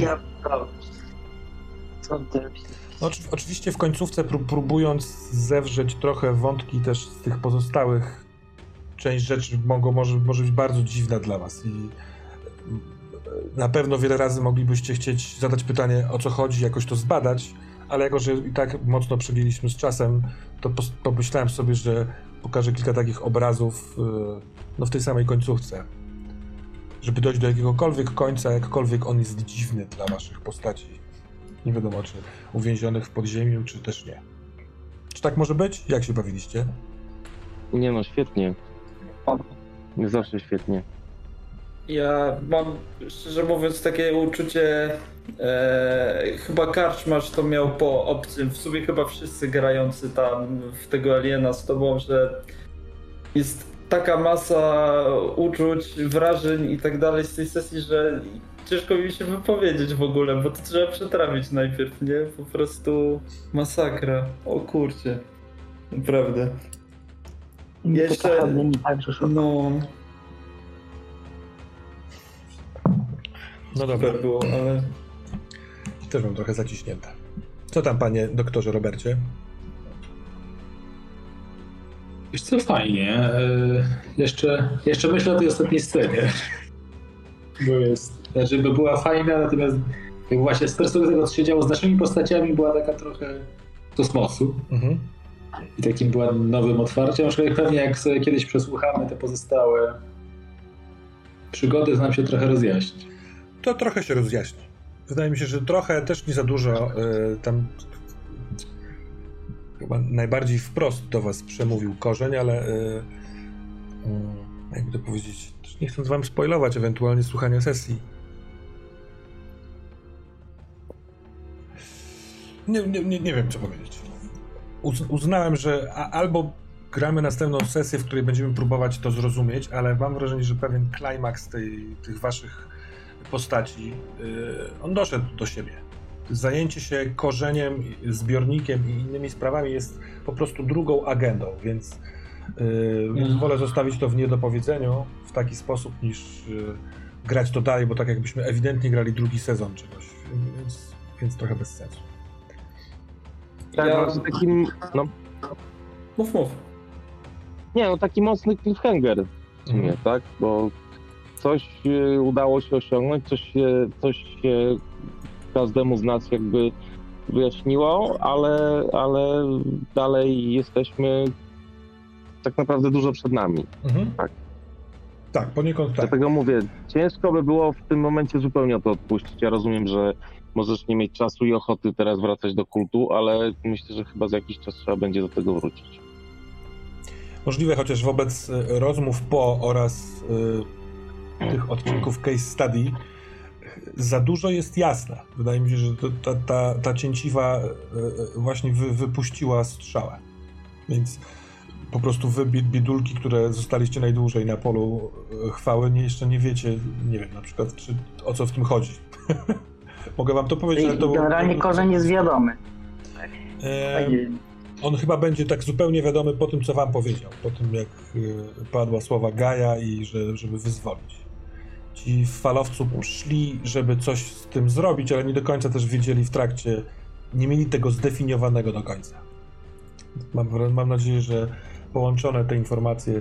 ja co no, oczywiście w końcówce próbując zewrzeć trochę wątki też z tych pozostałych część rzeczy mogą, może, może być bardzo dziwna dla was i na pewno wiele razy moglibyście chcieć zadać pytanie o co chodzi, jakoś to zbadać, ale jako, że i tak mocno przegięliśmy z czasem, to pomyślałem sobie, że pokażę kilka takich obrazów y, no, w tej samej końcówce. Żeby dojść do jakiegokolwiek końca, jakkolwiek on jest dziwny dla waszych postaci. Nie wiadomo, czy uwięzionych w podziemiu, czy też nie. Czy tak może być? Jak się bawiliście? Nie no, świetnie. Nie zawsze świetnie. Ja mam, szczerze mówiąc, takie uczucie, e, chyba Karczmarz to miał po obcym, w sumie chyba wszyscy grający tam w tego Aliena z tobą, że jest taka masa uczuć, wrażeń i tak dalej z tej sesji, że ciężko mi się wypowiedzieć w ogóle, bo to trzeba przetrawić najpierw, nie? Po prostu masakra. O kurcie. Naprawdę. Jeszcze... No... No dobra. Super było, ale... Też mam trochę zaciśnięte. Co tam, panie doktorze Robercie? Wiesz co, fajnie. E, jeszcze, jeszcze myślę o tej ostatniej scenie. Bo jest, znaczy, była fajna, natomiast właśnie z perspektywy tego, co się działo z naszymi postaciami, była taka trochę kosmosu. Mhm. I takim była nowym otwarciem. Aczkolwiek pewnie jak sobie kiedyś przesłuchamy te pozostałe przygody, to nam się trochę rozjaśni to trochę się rozjaśni. Wydaje mi się, że trochę, też nie za dużo y, tam chyba najbardziej wprost do was przemówił korzeń, ale y, y, jakby to powiedzieć, nie chcąc wam spoilować ewentualnie słuchania sesji. Nie, nie, nie, nie wiem, co powiedzieć. Uz, uznałem, że a, albo gramy następną sesję, w której będziemy próbować to zrozumieć, ale mam wrażenie, że pewien klimaks tych waszych postaci, y, on doszedł do siebie. Zajęcie się korzeniem, zbiornikiem i innymi sprawami jest po prostu drugą agendą, więc, yy, więc wolę zostawić to w niedopowiedzeniu w taki sposób, niż yy, grać to dalej, bo tak jakbyśmy ewidentnie grali drugi sezon czegoś, więc, więc trochę bez sensu. Tak, ja... No, takim, no. Mów, mów. Nie, no taki mocny cliffhanger w sumie, mm. tak? Bo coś e, udało się osiągnąć, coś się, coś się każdemu z nas jakby wyjaśniło, ale, ale dalej jesteśmy tak naprawdę dużo przed nami. Mhm. Tak. Tak, poniekąd tak. Dlatego mówię, ciężko by było w tym momencie zupełnie to odpuścić. Ja rozumiem, że możesz nie mieć czasu i ochoty teraz wracać do kultu, ale myślę, że chyba za jakiś czas trzeba będzie do tego wrócić. Możliwe, chociaż wobec e, rozmów po oraz e, tych odcinków case study za dużo jest jasna. Wydaje mi się, że to, ta, ta, ta cięciwa e, e, właśnie wy, wypuściła strzałę. Więc po prostu wy, biedulki, które zostaliście najdłużej na polu e, chwały, nie, jeszcze nie wiecie, nie wiem, na przykład, czy, o co w tym chodzi. Mogę wam to powiedzieć, ale to... Generalnie korzeń jest wiadomy. E, on chyba będzie tak zupełnie wiadomy po tym, co wam powiedział, po tym, jak padła słowa Gaja i że, żeby wyzwolić ci w falowcu szli, żeby coś z tym zrobić, ale nie do końca też wiedzieli w trakcie, nie mieli tego zdefiniowanego do końca. Mam, mam nadzieję, że połączone te informacje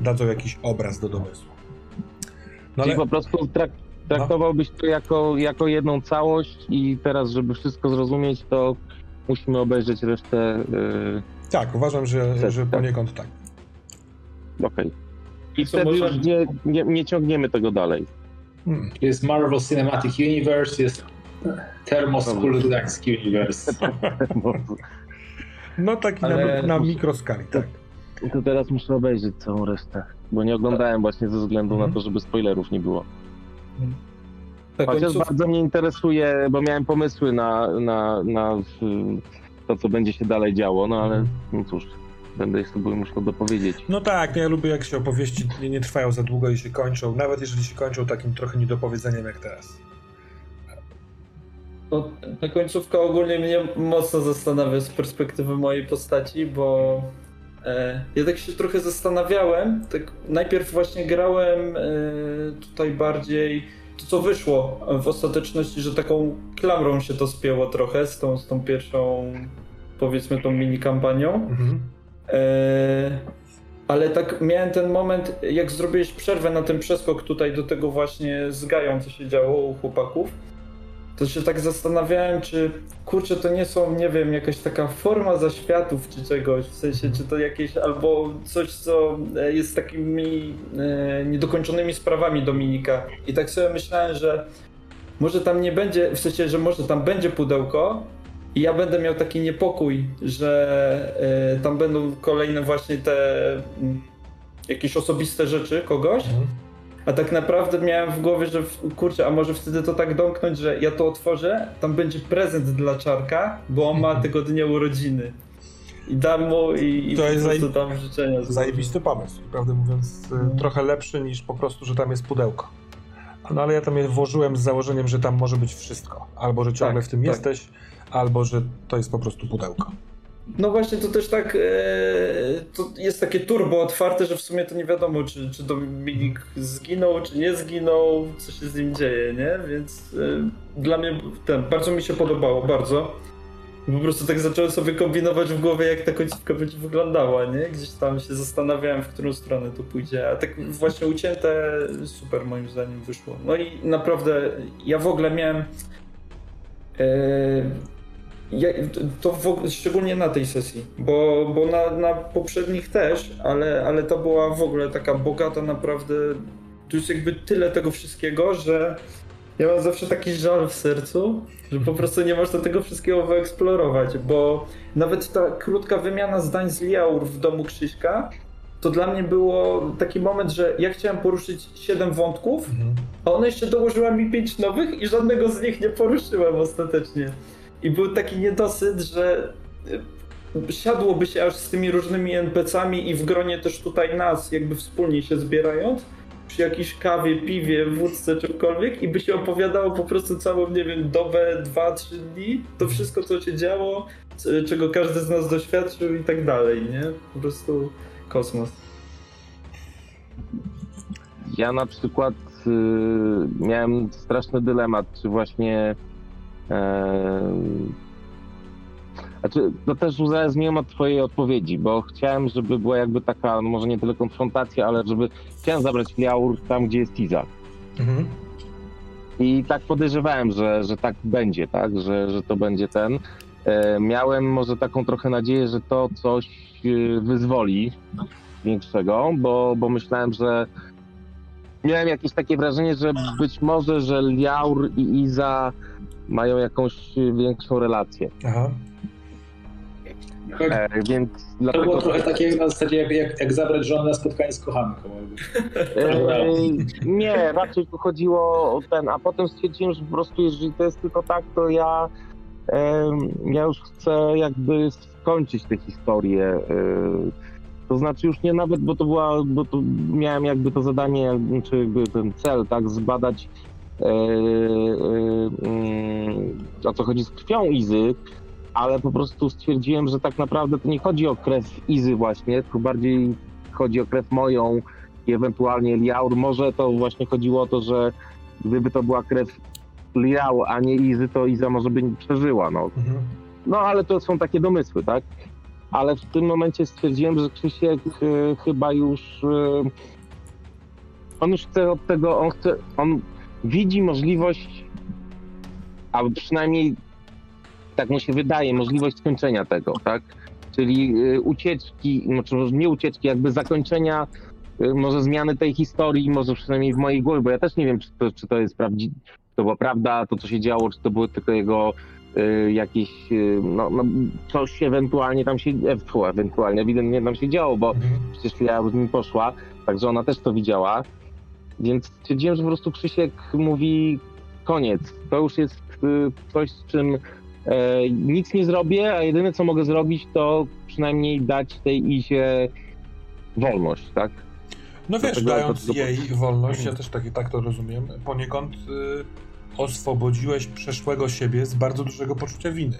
dadzą jakiś obraz do domysłu. No Czyli ale... po prostu trak traktowałbyś to jako, jako jedną całość i teraz, żeby wszystko zrozumieć, to musimy obejrzeć resztę. Yy... Tak, uważam, że, że tak. poniekąd tak. Okej. Okay. I wtedy może... już nie, nie, nie, ciągniemy tego dalej. Hmm. Jest Marvel Cinematic Universe, jest Thermoskuludak's Universe. no taki Ale... na, na mikroskali, tak. To teraz muszę obejrzeć całą resztę, bo nie oglądałem właśnie ze względu na mhm. to, żeby spoilerów nie było. Tak, Chociaż końców... bardzo mnie interesuje, bo miałem pomysły na, na, na to, co będzie się dalej działo, no ale mhm. no cóż, będę sobie musiał dopowiedzieć. No tak, no ja lubię jak się opowieści nie, nie trwają za długo i się kończą, nawet jeżeli się kończą takim trochę niedopowiedzeniem jak teraz. No, ta końcówka ogólnie mnie mocno zastanawia z perspektywy mojej postaci, bo e, ja tak się trochę zastanawiałem. Tak najpierw właśnie grałem e, tutaj bardziej to, co wyszło w ostateczności, że taką klamrą się to spięło trochę z tą, z tą pierwszą, powiedzmy, tą mini kampanią. Mhm. E, ale tak miałem ten moment, jak zrobiłeś przerwę na ten przeskok tutaj do tego właśnie z Gają, co się działo u chłopaków, to się tak zastanawiałem, czy kurczę, to nie są, nie wiem, jakaś taka forma zaświatów czy czegoś, w sensie, czy to jakieś, albo coś, co e, jest takimi e, niedokończonymi sprawami Dominika. I tak sobie myślałem, że może tam nie będzie, w sensie, że może tam będzie pudełko, i ja będę miał taki niepokój, że e, tam będą kolejne właśnie te mm, jakieś osobiste rzeczy kogoś. Mhm. A tak naprawdę miałem w głowie, że kurczę, a może wtedy to tak domknąć, że ja to otworzę, tam będzie prezent dla czarka, bo on ma tego dnia urodziny. I dam mu i, To jest zaje- tam życzenia. Zajebisty pomysł. Prawdę mówiąc, y, No. trochę lepszy niż po prostu, że tam jest pudełko. No ale ja tam je włożyłem z założeniem, że tam może być wszystko. Albo, że ciągle Tak, w tym tak. jesteś, albo, że to jest po prostu pudełko. No właśnie, to też tak, e, to jest takie turbo otwarte, że w sumie to nie wiadomo, czy, czy Dominik zginął, czy nie zginął, co się z nim dzieje, nie? Więc e, dla mnie ten, bardzo mi się podobało, bardzo. Po prostu tak zacząłem sobie kombinować w głowie, jak ta końcówka będzie wyglądała, nie? Gdzieś tam się zastanawiałem, w którą stronę to pójdzie, a tak właśnie ucięte super moim zdaniem wyszło. No i naprawdę, ja w ogóle miałem... E, ja, to w, szczególnie na tej sesji, bo, bo na, na poprzednich też, ale, ale to była w ogóle taka bogata naprawdę. Tu jest jakby tyle tego wszystkiego, że ja mam zawsze taki żal w sercu, że po prostu nie można tego wszystkiego wyeksplorować, bo nawet ta krótka wymiana zdań z Liaur w domu Krzyśka, to dla mnie było taki moment, że ja chciałem poruszyć 7 wątków, a ona jeszcze dołożyła mi 5 nowych i żadnego z nich nie poruszyłem ostatecznie. I był taki niedosyt, że y, siadłoby się aż z tymi różnymi NPC-ami i w gronie też tutaj nas, jakby wspólnie się zbierając, przy jakiejś kawie, piwie, wódce, czymkolwiek i by się opowiadało po prostu całą, nie wiem, dobę, dwa, trzy dni, to wszystko, co się działo, czego każdy z nas doświadczył i tak dalej, nie? Po prostu kosmos. Ja na przykład y, miałem straszny dylemat, czy właśnie. Znaczy, to też uzależniłem od Twojej odpowiedzi, bo chciałem, żeby była jakby taka, no może nie tyle konfrontacja, ale żeby chciałem zabrać Liaur tam, gdzie jest Iza. Mhm. I tak podejrzewałem, że, że tak będzie, tak? Że, że to będzie ten. E, miałem może taką trochę nadzieję, że to coś e, wyzwoli większego, bo, bo myślałem, że miałem jakieś takie wrażenie, że być może, że Liaur i Iza mają jakąś większą relację. Aha. E, więc To dlatego... było trochę takie na zasadzie, jak, jak, jak zabrać żonę na spotkanie z kochanką. E, nie, raczej tu chodziło o ten, a potem stwierdziłem, że po prostu jeżeli to jest tylko tak, to ja, em, ja już chcę jakby skończyć tę historię. e, To znaczy już nie nawet, bo to była, bo to miałem jakby to zadanie, czy jakby ten cel, tak, zbadać e, e, o co chodzi z krwią Izy, ale po prostu stwierdziłem, że tak naprawdę to nie chodzi o krew Izy właśnie, tylko bardziej chodzi o krew moją, i ewentualnie Liaur. Może to właśnie chodziło o to, że gdyby to była krew Liaur, a nie Izy, to Iza może by nie przeżyła. No. Mhm. no ale to są takie domysły, tak? Ale w tym momencie stwierdziłem, że Krzysiek e, chyba już e, on już chce od tego, on chce, on widzi możliwość, albo przynajmniej tak mu się wydaje, możliwość skończenia tego, tak? Czyli e, ucieczki, znaczy może nie ucieczki, jakby zakończenia y, może zmiany tej historii, może przynajmniej w mojej głowie, bo ja też nie wiem, czy to, czy to jest prawdziwe, to była prawda, to co się działo, czy to były tylko jego y, jakieś, y, no, no coś ewentualnie tam się, e, ewentualnie ewidentnie tam się działo, bo Mhm. przecież ja z nim poszła, także ona też to widziała, więc stwierdziłem, że po prostu Krzysiek mówi koniec, to już jest y, coś, z czym e, nic nie zrobię, a jedyne co mogę zrobić, to przynajmniej dać tej Izie wolność, tak? No wiesz, Dlatego dając to- to- jej wolność, ja też tak, tak to rozumiem, poniekąd y, oswobodziłeś przeszłego siebie z bardzo dużego poczucia winy.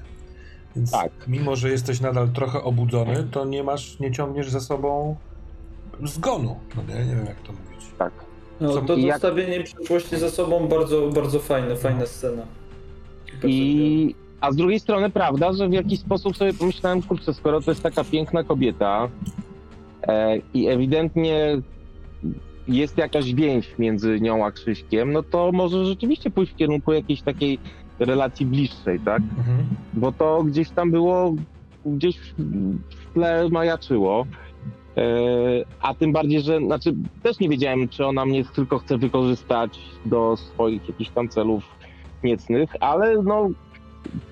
Więc Tak. mimo, że jesteś nadal trochę obudzony, to nie masz, nie ciągniesz za sobą zgonu. No nie, nie wiem jak to mówić. Tak. No to i jak- zostawienie przyszłości za sobą bardzo, bardzo fajne, fajna scena. I, a z drugiej strony prawda, że w jakiś sposób sobie pomyślałem, kurczę, skoro to jest taka piękna kobieta e, i ewidentnie jest jakaś więź między nią a Krzyśkiem, no to może rzeczywiście pójść w kierunku jakiejś takiej relacji bliższej, tak? Mhm. Bo to gdzieś tam było, gdzieś w tle majaczyło. E, a tym bardziej, że znaczy też nie wiedziałem, czy ona mnie tylko chce wykorzystać do swoich jakichś tam celów niecnych, ale no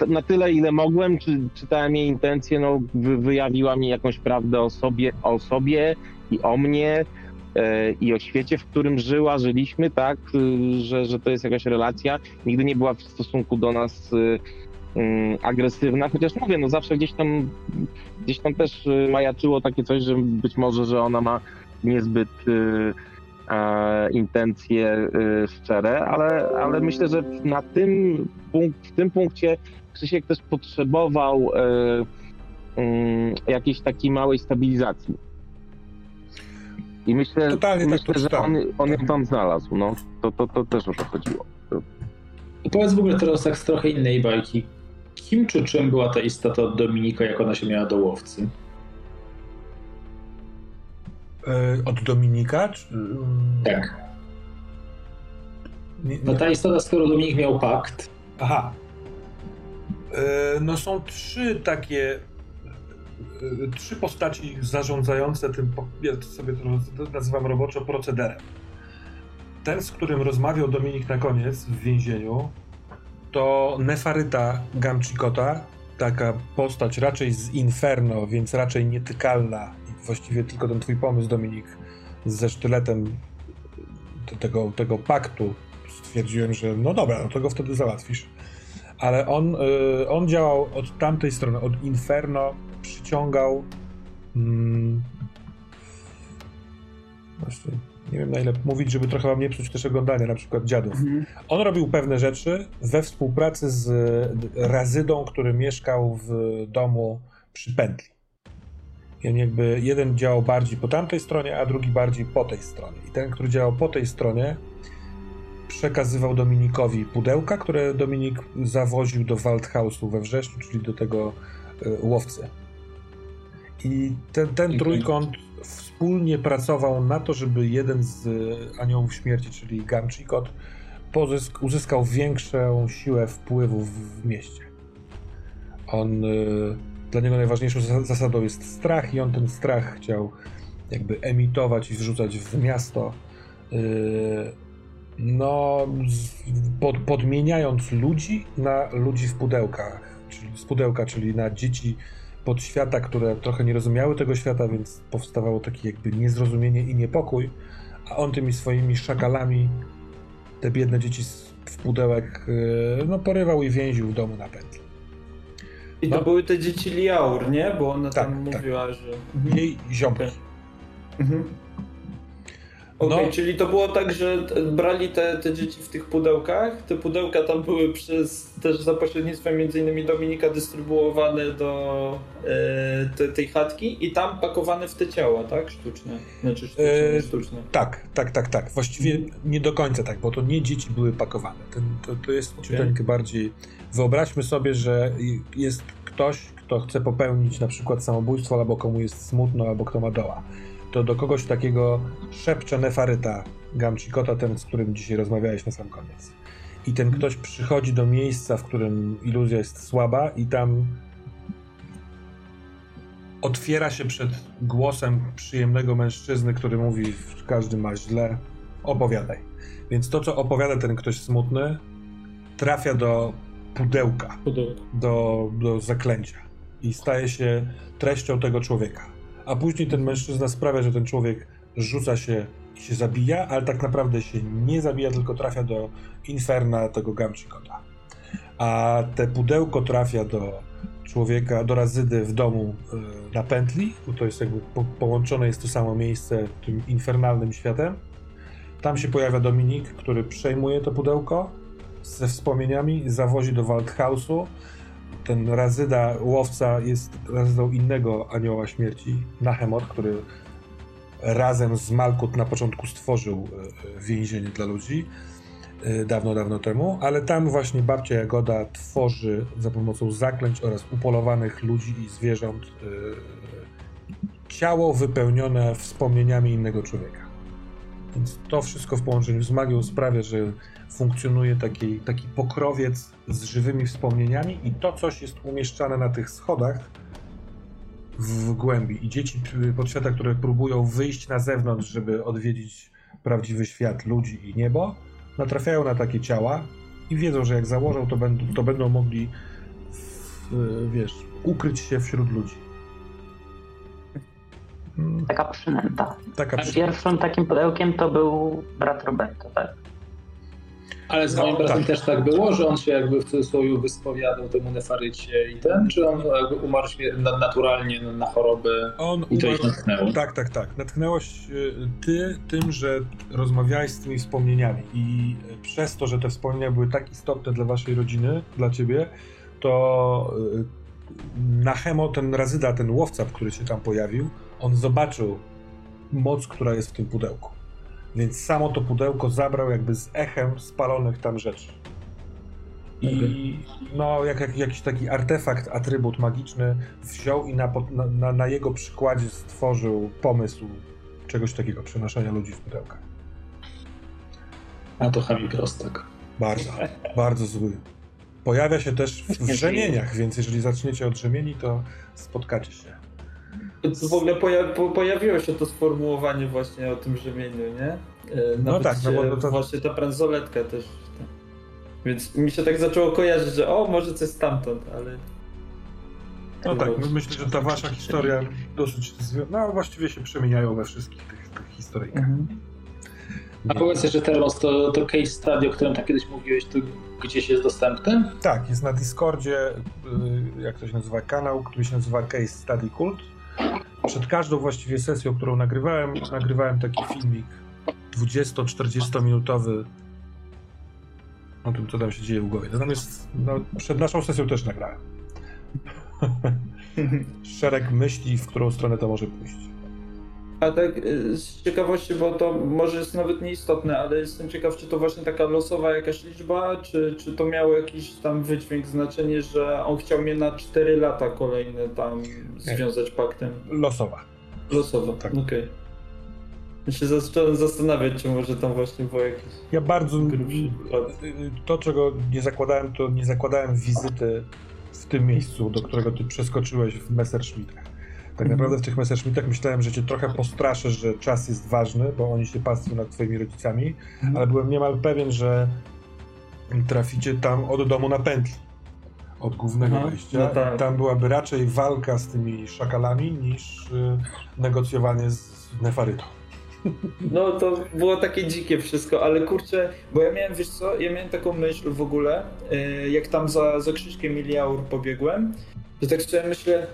na tyle, ile mogłem, czy czytałem jej intencje, no wy, wyjawiła mi jakąś prawdę o sobie, o sobie i o mnie e, i o świecie, w którym żyła, żyliśmy, tak, y, że, że to jest jakaś relacja. Nigdy nie była w stosunku do nas y, agresywna, chociaż mówię, no zawsze gdzieś tam gdzieś tam też y, majaczyło takie coś, że być może, że ona ma niezbyt y, e, intencje y, szczere, ale, ale myślę, że na tym punkt, w tym punkcie Krzysiek też potrzebował y, mm, jakiejś takiej małej stabilizacji. I myślę, Totalnie tak myślę to że on, on ją tam znalazł. No, to, to, to też o to chodziło. I powiedz w ogóle teraz tak z trochę innej bajki. Kim czy czym była ta istota od Dominika, jak ona się miała do łowcy? E, od Dominika? Czy, mm, Tak. nie, No nie, ta istota, skoro Dominik miał pakt, Aha. E, No są trzy takie. e, Trzy postaci zarządzające tym, ja sobie to nazywam roboczo procederem. Ten, z którym rozmawiał Dominik na koniec w więzieniu, to Nefaryta Gamchikota, taka postać raczej z Inferno, więc raczej nietykalna. Właściwie tylko ten twój pomysł, Dominik, ze sztyletem tego, tego paktu stwierdziłem, że no dobra, no to go wtedy załatwisz. Ale on, y, on działał od tamtej strony, od Inferno, przyciągał. Mm, właśnie, nie wiem na ile mówić, żeby trochę wam nie psuć też oglądania, na przykład dziadów. On robił pewne rzeczy we współpracy z Razydą, który mieszkał w domu przy pętli. I jakby jeden działał bardziej po tamtej stronie, a drugi bardziej po tej stronie. I ten, który działał po tej stronie, przekazywał Dominikowi pudełka, które Dominik zawoził do Waldhausu we wrześniu, czyli do tego y, łowcy. I ten, ten trójkąt wspólnie pracował na to, żeby jeden z y, aniołów śmierci, czyli Gamchikot, pozysk- uzyskał większą siłę wpływu w, mieście. On, y, dla niego najważniejszą zas- zasadą jest strach i on ten strach chciał jakby emitować i wrzucać w miasto. y, no, pod, podmieniając ludzi na ludzi w pudełkach, czyli z pudełka, czyli na dzieci podświata, które trochę nie rozumiały tego świata, więc powstawało takie jakby niezrozumienie i niepokój, a on tymi swoimi szakalami te biedne dzieci w pudełek y, no, porywał i więził w domu na pętli. I to No. były te dzieci Liaur, nie? Bo ona Tak, tam tak. mówiła, że... Jej ziomki. Okej. Mhm. Okej, No. czyli to było tak, że brali te, te dzieci w tych pudełkach. Te pudełka tam były przez też za pośrednictwem między innymi Dominika dystrybuowane do e, te, tej chatki i tam pakowane w te ciała, tak? Sztuczne. Znaczy sztuczne, E, sztuczne. Tak, tak, tak, tak. Właściwie nie do końca tak, bo to nie dzieci były pakowane. Ten, to, to jest ciuteńkę bardziej. Wyobraźmy sobie, że jest ktoś, kto chce popełnić na przykład samobójstwo, albo komu jest smutno, albo kto ma doła. To do kogoś takiego szepcze Nefaryta Gamchikota, ten, z którym dzisiaj rozmawiałeś na sam koniec. I ten ktoś przychodzi do miejsca, w którym iluzja jest słaba, i tam otwiera się przed głosem przyjemnego mężczyzny, który mówi, każdy ma źle, opowiadaj. Więc to, co opowiada ten ktoś smutny, trafia do pudełka, Pudełka. do, do zaklęcia i staje się treścią tego człowieka. A później ten mężczyzna sprawia, że ten człowiek rzuca się i się zabija, ale tak naprawdę się nie zabija, tylko trafia do inferna tego Gamchikota. A te pudełko trafia do człowieka, do razydy w domu y, na pętli, bo to jest jakby po, połączone jest to samo miejsce tym infernalnym światem. Tam się pojawia Dominik, który przejmuje to pudełko ze wspomnieniami, zawozi do Waldhausu. Ten razyda, łowca jest razydą innego anioła śmierci, Nahemot, który razem z Malkut na początku stworzył e, więzienie dla ludzi e, dawno, dawno temu, ale tam właśnie babcia Jagoda tworzy za pomocą zaklęć oraz upolowanych ludzi i zwierząt e, ciało wypełnione wspomnieniami innego człowieka. Więc to wszystko w połączeniu z magią sprawia, że funkcjonuje taki, taki pokrowiec z żywymi wspomnieniami i to coś jest umieszczane na tych schodach w głębi. I dzieci podświata, które próbują wyjść na zewnątrz, żeby odwiedzić prawdziwy świat ludzi i niebo, natrafiają na takie ciała i wiedzą, że jak założą, to będą, to będą mogli w, wiesz, ukryć się wśród ludzi. Taka przynęta. Taka przy... Pierwszym takim pudełkiem to był brat Roberto, tak? Ale z No, moim bratem tak. też tak było, że on się jakby w cudzysłowie wyspowiadał temu nefarycie i ten, czy on jakby umarł na- naturalnie na, na chorobę On i to ich umarł... natknęło? Tak, tak, tak. Natknęłaś y, ty tym, że rozmawiałeś z tymi wspomnieniami i y, przez to, że te wspomnienia były tak istotne dla waszej rodziny, dla ciebie, to y, Nachemo, ten Razyda, ten łowca, który się tam pojawił, on zobaczył moc, która jest w tym pudełku. Więc samo to pudełko zabrał jakby z echem spalonych tam rzeczy. I no, jak, jak jakiś taki artefakt, atrybut magiczny wziął i na, na, na, jego przykładzie stworzył pomysł czegoś takiego, przenoszenia ludzi w pudełka. A to Chami Prostak. Bardzo, bardzo zły. Pojawia się też w, w rzemieniach, więc jeżeli zaczniecie od rzemieni, to spotkacie się. To w ogóle poja- po- pojawiło się to sformułowanie właśnie o tym rzemieniu, nie? E, No tak, no bo no to- Właśnie ta bransoletka też. tak. Więc mi się tak zaczęło kojarzyć, że o, może coś stamtąd, ale... No tak, my myślę, że ta wasza historia dosyć, no właściwie się przemieniają we wszystkich tych, tych historyjkach. Mhm. A powiedz jeszcze Termos, to, to case study, o którym tam kiedyś mówiłeś, to gdzieś jest dostępny? Tak, jest na Discordzie, y, jak to się nazywa, kanał, który się nazywa Case Study Cult. Przed każdą właściwie sesją, którą nagrywałem, nagrywałem taki filmik 20-40 minutowy o tym, co tam się dzieje w głowie. Natomiast no, przed naszą sesją też nagrałem. Szereg myśli, w którą stronę to może pójść. A tak y, z ciekawości, bo to może jest nawet nieistotne, ale jestem ciekaw, czy to właśnie taka losowa jakaś liczba, czy, czy to miało jakiś tam wydźwięk, znaczenie, że on chciał mnie na 4 lata kolejne tam związać paktem. Losowa. Losowo, Tak. okej. Ja się zacząłem zastanawiać, czy może tam właśnie było jakieś Ja bardzo. grubszy układ. To, czego nie zakładałem, to nie zakładałem wizyty w tym miejscu, do którego ty przeskoczyłeś w Messerschmittach. Tak Mhm. naprawdę w tych Messerschmittach myślałem, że cię trochę postraszę, że czas jest ważny, bo oni się pastwią nad twoimi rodzicami, Mhm. ale byłem niemal pewien, że traficie tam od domu na pętli. Od głównego Aha, wejścia. no tak. Tam byłaby raczej walka z tymi szakalami niż y, negocjowanie z Nefarytą. No to było takie dzikie wszystko, ale kurczę, bo ja miałem, wiesz co, ja miałem taką myśl w ogóle, y, jak tam za, za Krzyśkiem Miliaur pobiegłem, że tak sobie myślę,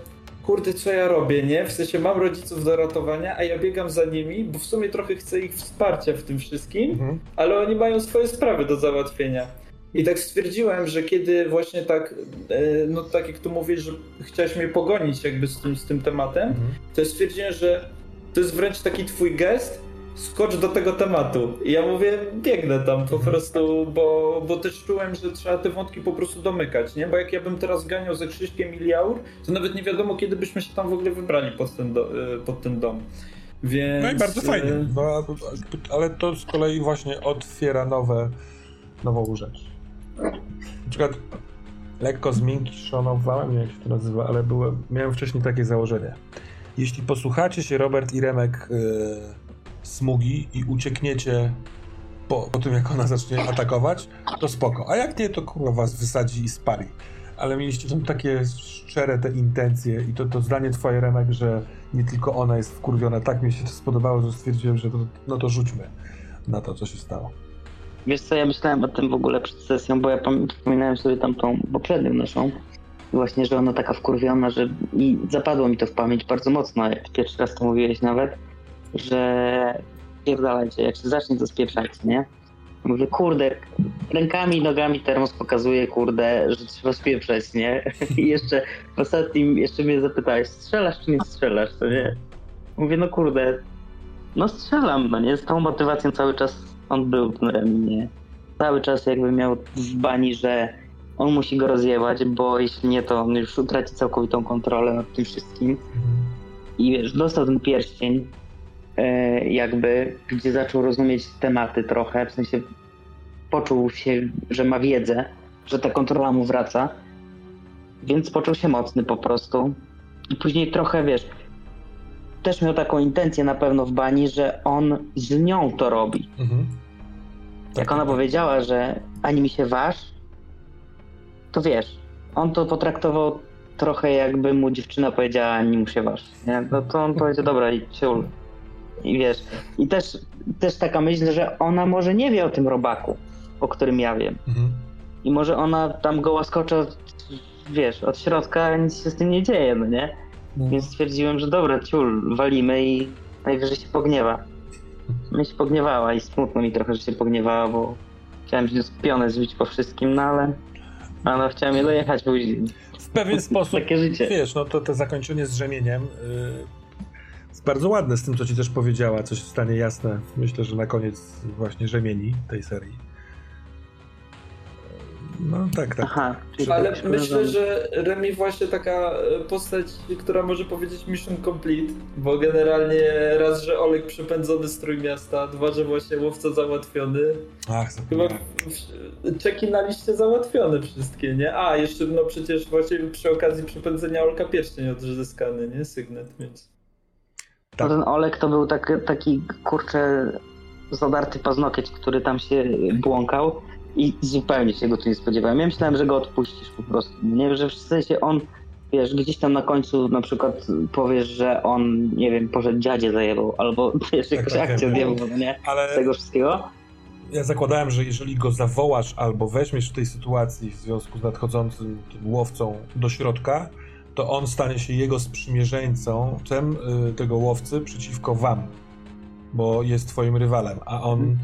kurde, co ja robię, nie? W sensie mam rodziców do ratowania, a ja biegam za nimi, bo w sumie trochę chcę ich wsparcia w tym wszystkim, Mhm. ale oni mają swoje sprawy do załatwienia. I tak stwierdziłem, że kiedy właśnie tak, e, no tak jak tu mówisz, że chciałeś mnie pogonić jakby z tym, z tym tematem, Mhm. to stwierdziłem, że to jest wręcz taki twój gest, skocz do tego tematu. I ja mówię, biegnę tam po prostu, bo, bo też czułem, że trzeba te wątki po prostu domykać, nie? Bo jak ja bym teraz ganiał ze Krzyśkiem Iliaur, to nawet nie wiadomo, kiedy byśmy się tam w ogóle wybrali pod ten, do, e, pod ten dom. Więc... No i bardzo fajnie. e, No, a- ale to z kolei właśnie otwiera nowe, nową rzecz. Na przykład lekko zmiękczonowałem, nie wiem jak się to nazywa, ale byłem, miałem wcześniej takie założenie. Jeśli posłuchacie się Robert i Remek yy, Smugi i uciekniecie po, po tym, jak ona zacznie atakować, to spoko. A jak nie, to kurwa was wysadzi i spali. Ale mieliście tam takie szczere te intencje i to, to zdanie twoje, Remek, że nie tylko ona jest wkurwiona. Tak mi się to spodobało, że stwierdziłem, że to, no to rzućmy na to, co się stało. Wiesz co, ja myślałem o tym w ogóle przed sesją, bo ja przypominałem sobie tam tą poprzednią naszą. Właśnie, że ona taka wkurwiona, że i zapadło mi to w pamięć bardzo mocno, jak pierwszy raz to mówiłeś nawet, że pierdalajcie, jak się zacznie to nie? Mówię, kurde, rękami i nogami termos pokazuje, kurde, że trzeba spieprzać, nie? I jeszcze w ostatnim, jeszcze mnie zapytałeś, strzelasz czy nie strzelasz, to nie? Mówię, no kurde, No strzelam, no nie? Z tą motywacją cały czas on był, ten Remi, nie? Cały czas jakby miał w bani, że on musi go rozjebać, bo jeśli nie, to on już utraci całkowitą kontrolę nad tym wszystkim. I wiesz, dostał ten pierścień, jakby, gdzie zaczął rozumieć tematy trochę, w sensie poczuł się, że ma wiedzę, że ta kontrola mu wraca, więc poczuł się mocny po prostu. I później trochę, wiesz, też miał taką intencję na pewno w bani, że on z nią to robi. Mhm. Jak ona powiedziała, że ani mi się waż, to wiesz, on to potraktował trochę jakby mu dziewczyna powiedziała, ani mu się waż. Nie? No to on powiedział, dobra, i ciul. I wiesz, i też, też taka myśl, że ona może nie wie o tym robaku, o którym ja wiem. Mhm. I może ona tam go łaskoczy od, wiesz, od środka, a nic się z tym nie dzieje, no nie? Więc stwierdziłem, że dobra, ciul, walimy i najwyżej się pogniewa. No się pogniewała i smutno mi trochę, że się pogniewała, bo chciałem się pionę zbić po wszystkim, no ale, ale chciałem je dojechać później. W pewien sposób, Takie życie. wiesz, no to to zakończenie z rzemieniem yy, jest bardzo ładne z tym, co ci też powiedziała, coś stanie jasne. Myślę, że na koniec właśnie rzemieni tej serii. No tak, tak. Aha, czyli Ale tak, myślę, że Remi właśnie taka postać, która może powiedzieć mission complete, bo generalnie raz, że Olek przepędzony z Trójmiasta, dwa, że właśnie łowca załatwiony. Ach, Chyba czeki na liście załatwione wszystkie, nie? A, jeszcze no przecież właśnie przy okazji przepędzenia Olka pierścień odzyskany, nie? Sygnet, więc... No ten Olek to był tak, taki, kurczę, zadarty paznokieć, który tam się błąkał i zupełnie się go tu nie spodziewałem. Ja myślałem, że go odpuścisz po prostu. Nie, że w sensie on, wiesz, gdzieś tam na końcu na przykład powiesz, że on, nie wiem, poszedł dziadzie zajebał, albo wiesz, jakąś tak, akcję tak. odjebał, no nie? Z Ale tego wszystkiego. ja zakładałem, że jeżeli go zawołasz albo weźmiesz w tej sytuacji w związku z nadchodzącym łowcą do środka, to on stanie się jego sprzymierzeńcą, tem y, tego łowcy przeciwko wam, bo jest twoim rywalem, a on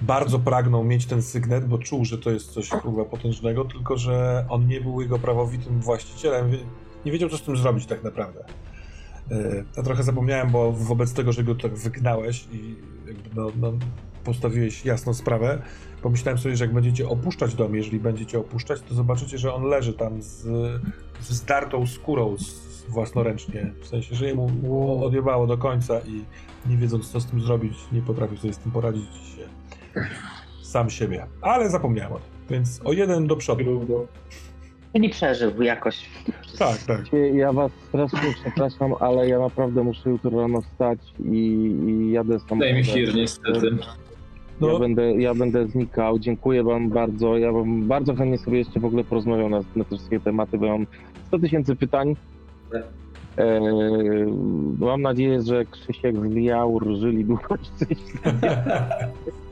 bardzo pragnął mieć ten sygnet, bo czuł, że to jest coś kurwa potężnego, tylko że on nie był jego prawowitym właścicielem, nie wiedział co z tym zrobić tak naprawdę. Y, Ja trochę zapomniałem, bo wobec tego, że go tak wygnałeś i jakby no, no, postawiłeś jasną sprawę, pomyślałem sobie, że jak będziecie opuszczać dom, jeżeli będziecie opuszczać, to zobaczycie, że on leży tam z, ze zdartą skórą z, własnoręcznie. W sensie, że jemu odjebało do końca i nie wiedząc co z tym zrobić, nie potrafił sobie z tym poradzić się sam siebie. Ale zapomniałem o tym. Więc o jeden do przodu. Czyli przeżył jakoś. Tak, tak. Ja was strasznie przepraszam, ale ja naprawdę muszę jutro rano wstać i, i jadę samochodem. Daj mi chwilę, niestety. No. Ja, będę, ja będę znikał. Dziękuję wam bardzo. Ja wam bardzo chętnie sobie jeszcze w ogóle porozmawiam na, na te wszystkie tematy, bo mam 100 tysięcy pytań. E, mam nadzieję, że Krzysiek z Liaur żyli długo szczęśliwie.